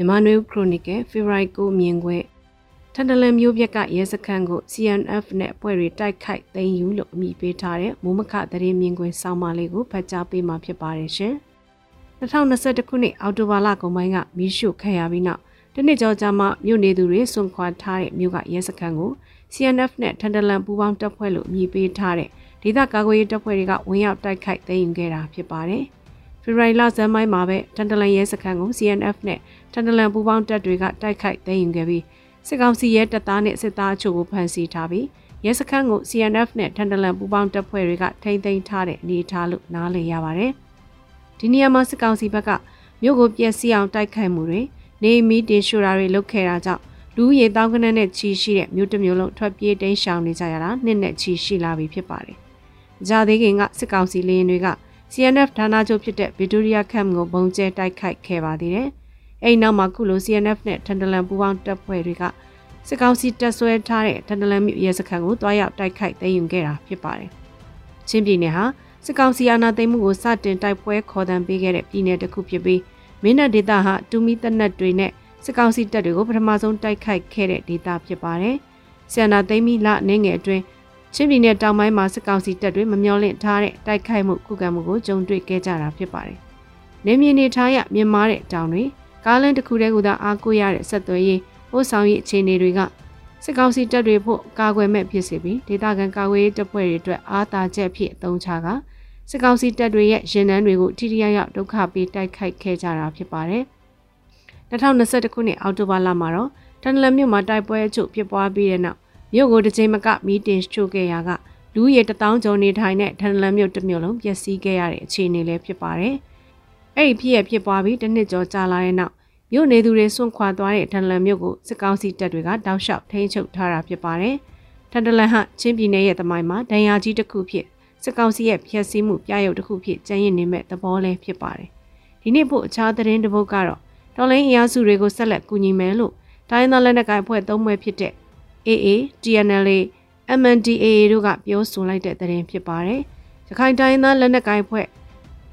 မြန်မာနွေဦးခရိုနီကယ်ဖေဖော်ဝါရီ9မြင်ခွဲထန်တလန်မျိုးပြက်ကရဲစခန်းကို CNF နဲ့အဖွဲ့တွေတိုက်ခိုက်သိမ်းယူလို့အမည်ပေးထားတဲ့မိုးမခသတင်းမြင်ကွင်းစောင်းမလေးကိုဖတ်ကြားပေးမှာဖြစ်ပါတယ်ရှင်။2021ခုနှစ်အောက်တိုဘာလကုန်ပိုင်းကမီးရှို့ခံရပြီးနောက်တနစ်ကျော်ကြာမှမြို့နေသူတွေစွန့်ခွာထားတဲ့မြို့ကရဲစခန်းကို CNF နဲ့ထန်တလန်ပူးပေါင်းတပ်ဖွဲ့လို့အမည်ပေးထားတဲ့ဒေသကာကွယ်ရေးတပ်ဖွဲ့တွေကဝင်ရောက်တိုက်ခိုက်သိမ်းယူခဲ့တာဖြစ်ပါတယ်။ ဖေဖော်ဝါရီလဇန်မိုင်းမှာပဲတန်တလန်ရဲစခန်းကို CNF နဲ့တန်တလန်ပူးပေါင်းတပ်တွေကတိုက်ခိုက်သိမ်းယူခဲ့ပြီးစစ်ကောင်စီရဲတပ်သားနဲ့စစ်သားအချို့ကိုဖမ်းဆီးထားပြီးရဲစခန်းကို CNF နဲ့တန်တလန်ပူးပေါင်းတပ်ဖွဲ့တွေကထိမ့်သိမ်းထားတဲ့အနေအထားလို့နားလည်ရပါတယ်။ဒီနေရာမှာစစ်ကောင်စီဘက်ကမြို့ကိုပြက်စီးအောင်တိုက်ခိုက်မှုတွေနေမီတင်ရှိုတာတွေလုပ်ခဲ့တာကြောင့်လူရေတောင်းကနန်းနဲ့ချီရှိတဲ့မြို့တစ်မြို့လုံးထွက်ပြေးတိမ်းရှောင်နေကြရတာနှစ်နဲ့ချီရှိလာပြီဖြစ်ပါတယ်။ကြာသေးခင်ကစစ်ကောင်စီလေရင်တွေက CNF ဌာနချုပ်ဖြစ်တဲ့ဗစ်တိုးရီယာကမ်ကိုပုံကျဲတိုက်ခိုက်ခဲ့ပါသေးတယ်။အဲဒီနောက်မှာခုလို CNF နဲ့ထန်တလန်ပူးပေါင်းတပ်ဖွဲ့တွေကစစ်ကောင်စီတပ်ဆွဲထားတဲ့ထန်တလန်မြို့ရဲစခန်းကိုတွားရောက်တိုက်ခိုက်သိမ်းယူခဲ့တာဖြစ်ပါတယ်။ချင်းပြည်နယ်ဟာစစ်ကောင်စီအာဏာသိမ်းမှုကိုစတင်တိုက်ပွဲခေါ်တမ်းပေးခဲ့တဲ့ပြည်နယ်တစ်ခုဖြစ်ပြီးမင်းတပ်ဒေသဟာတူမီတပ်နက်တွေနဲ့စစ်ကောင်စီတပ်တွေကိုပထမဆုံးတိုက်ခိုက်ခဲ့တဲ့ဒေသဖြစ်ပါတယ်။ဆီယနာသိမ်းပြီးလအနေငယ်အတွင်း ချင်းပြည်နယ်တောင်ပိုင်းမှာစစ်ကောင်စီတပ်တွေမမျောလင့်ထားတဲ့တိုက်ခိုက်မှုခုခံမှုကိုကြုံတွေ့ခဲ့ကြတာဖြစ်ပါတယ်။နေမြေနေထားရမြင်မာတဲ့တောင်တွေကားလန်းတစ်ခုတည်းကသာအားကိုးရတဲ့ဆက်သွယ်ရေးပို့ဆောင်ရေးအခြေအနေတွေကစစ်ကောင်စီတပ်တွေဖို့ကာကွယ်မဲ့ဖြစ်စေပြီးဒေသခံကာကွယ်ရေးတပ်ဖွဲ့တွေအတွက်အားသာချက်ဖြစ်အသုံးချကစစ်ကောင်စီတပ်တွေရဲ့ရင်နှန်းတွေကိုထိထိရောက်ဒုက္ခပေးတိုက်ခိုက်ခဲ့ကြတာဖြစ်ပါတယ်။2021ခုနှစ်အောက်တိုဘာလမှာတော့တန်လန်မြို့မှာတိုက်ပွဲအချို့ဖြစ်ပွားပြီးတဲ့နောက် မြို့ကိုတစ်ချိန်မကမီတင်ရှို့ခဲ့ရကလူရေတထောင်ကျော်နေထိုင်တဲ့တန်လန်မြို့တစ်မြို့လုံးပျက်စီးခဲ့ရတဲ့အခြေအနေလည်းဖြစ်ပါတယ်။အဲ့ဒီဖြစ်ရဖြစ်ပွားပြီးတစ်နှစ်ကျော်ကြာလာတဲ့နောက်မြို့နေသူတွေစွန့်ခွာသွားတဲ့တန်လန်မြို့ကိုစစ်ကောင်စီတပ်တွေကတောက်လျှောက်ထိန်းချုပ်ထားတာဖြစ်ပါတယ်။တန်တလန်ဟာချင်းပြည်နယ်ရဲ့တမိုင်းမှာဒဏ်ရာကြီးတစ်ခုဖြစ်စစ်ကောင်စီရဲ့ဖျက်ဆီးမှုပြရုပ်တစ်ခုဖြစ်ကျန်းရင်နေမဲ့သဘောလည်းဖြစ်ပါတယ်။ဒီနေ့ဖို့အခြားသတင်းတစ်ပုဒ်ကတော့တော်လိုင်းအင်အားစုတွေကိုဆက်လက်ကူညီမယ်လို့တိုင်းသားလက်နက်ကိုင်အဖွဲ့သုံးဖွဲ့ဖြစ်တဲ့ AA, TNLA, MNDAA တို့ကပြောဆိုလိုက်တဲ့သတင်းဖြစ်ပါတယ်။ရခိုင်တိုင်းသားလက်နက်ကိုင်အဖွဲ့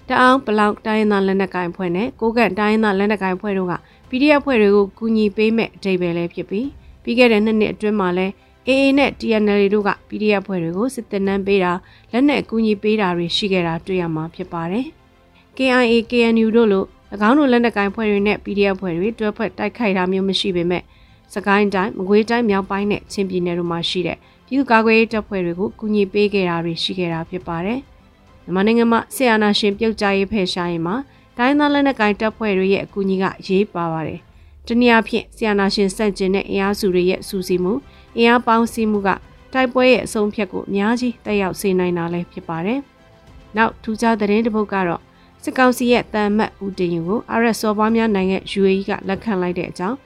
တအောင်ဘလောက်တိုင်းသားလက်နက်ကိုင်ဖွဲ့နဲ့ကိုကန့်တိုင်းသားလက်နက်ကိုင်ဖွဲ့တို့က PDF ဖွဲ့တွေကိုကူညီပေးမဲ့အဓိပ္ပာယ်လည်းဖြစ်ပြီးပြီးခဲ့တဲ့နှစ်နှစ်အတွင်းမှာလည်း AA နဲ့ TNLA တို့က PDF ဖွဲ့တွေကိုစစ်တပ်နှမ်းပေးတာလက်နက်ကူညီပေးတာတွေရှိခဲ့တာတွေ့ရမှာဖြစ်ပါတယ်။ KIA KNU တို့လို၎င်းတို့လက်နက်ကိုင်ဖွဲ့တွေနဲ့ PDF ဖွဲ့တွေတွဲဖွဲ့တိုက်ခိုက်တာမျိုးမရှိပေမဲ့ စကိုင်းတိုင်းမကွေးတိုင်းမြောက်ပိုင်းနဲ့ချင်းပြည်နယ်တို့မှာရှိတဲ့ပြည်သူ့ကာကွယ်ရေးတပ်ဖွဲ့တွေကိုကူညီပေးခဲ့တာတွေရှိခဲ့တာဖြစ်ပါတယ်။မြန်မာနိုင်ငံမှာဆီယနာရှင်ပြုတ်ကြရေးဖယ်ရှားရင်မှာတိုင်းသားလက်နက်ကိုင်တပ်ဖွဲ့တွေရဲ့အကူအညီကရေးပါပါတယ်။တနည်းအားဖြင့်ဆီယနာရှင်စန့်ကျင်တဲ့အင်အားစုတွေရဲ့စူးစီးမှုအင်အားပေါင်းစည်းမှုကတိုက်ပွဲရဲ့အဆုံးဖြတ်ကိုအများကြီးတက်ရောက်စေနိုင်တာလည်းဖြစ်ပါတယ်။နောက်ထူးခြားသတင်းတစ်ပုဒ်ကတော့စစ်ကောင်စီရဲ့တန်မတ်ဦးတင်ယူကို RS စော်ပွားများနိုင်ငံ UAE ကလက်ခံလိုက်တဲ့အကြောင်း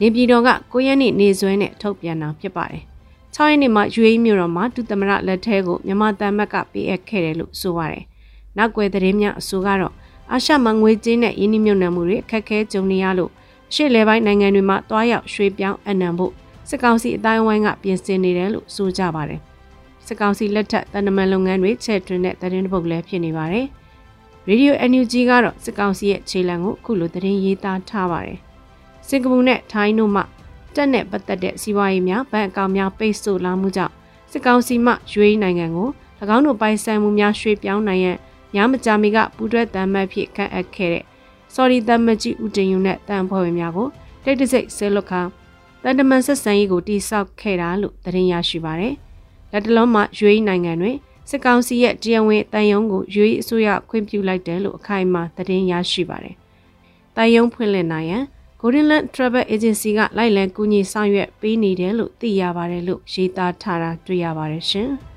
နေပြည်တော်က9ရက်နေ့နေစွဲနဲ့ထုတ်ပြန်တာဖြစ်ပါတယ်။6ရက်နေ့မှာ UAE မြို့တော်မှာဒုသမရလက်ထဲကိုမြန်မာတန်မတ်ကပေးအပ်ခဲ့တယ်လို့ဆိုပါတယ်။နောက်ွယ်သတင်းများအဆိုကတော့အာရှမှာငွေကြေးနဲ့ယင်းနှမြုံနယ်မှုတွေအခက်အခဲကြုံနေရလို့ရှေ့လဲပိုင်းနိုင်ငံတွေမှာတွားရောက်ရွှေ့ပြောင်းအနံဖို့စစ်ကောင်စီအတိုင်းအဝိုင်းကပြင်ဆင်နေတယ်လို့ဆိုကြပါတယ်။စစ်ကောင်စီလက်ထက်တန်တမန်လုပ်ငန်းတွေချဲ့ထွင်တဲ့သတင်းပုတ်လည်းဖြစ်နေပါတယ်။ရေဒီယို NUG ကတော့စစ်ကောင်စီရဲ့ခြေလှမ်းကိုအခုလိုသတင်းရေးသားထားပါတယ်။ စင်ကာပူနဲ့ထိုင်းတို့မှတက်နဲ့ပတ်သက်တဲ့စီးပွားရေးများဗန်အကောင့်များပိတ်ဆို့လာမှုကြောင့်စစ်ကောင်စီမှရွေးနိုင်ငံကို၎င်းတို့ပိုင်ဆိုင်မှုများရွှေ့ပြောင်းနိုင်ရန်ညမကြာမီကပူးတွဲတမ်းမှတ်ဖြစ်ခန့်အပ်ခဲ့တဲ့ Sorry တမ်းမကြီးဦးတင်ယူနဲ့တန်ဖွဲ့ဝင်များကိုတိတ်တဆိတ်ဆဲလွတ်ခါတန်တမန်ဆက်ဆံရေးကိုတိစောက်ခဲ့တာလို့သတင်းရရှိပါတယ်။လက်တလုံးမှာရွေးနိုင်ငံတွင်စစ်ကောင်စီရဲ့တရားဝင်တန်ယုံကိုရွေးအစိုးရခွင့်ပြုလိုက်တယ်လို့အခိုင်အမာသတင်းရရှိပါတယ်။တန်ယုံဖွင့်လှစ်နိုင်ရန် Golden Land Travel Agency ကလိုက်လံကူညီဆောင်ရွက်ပေးနေတယ်လို့သိရပါတယ်လို့ရေးသားထားတာတွေ့ရပါတယ်ရှင်။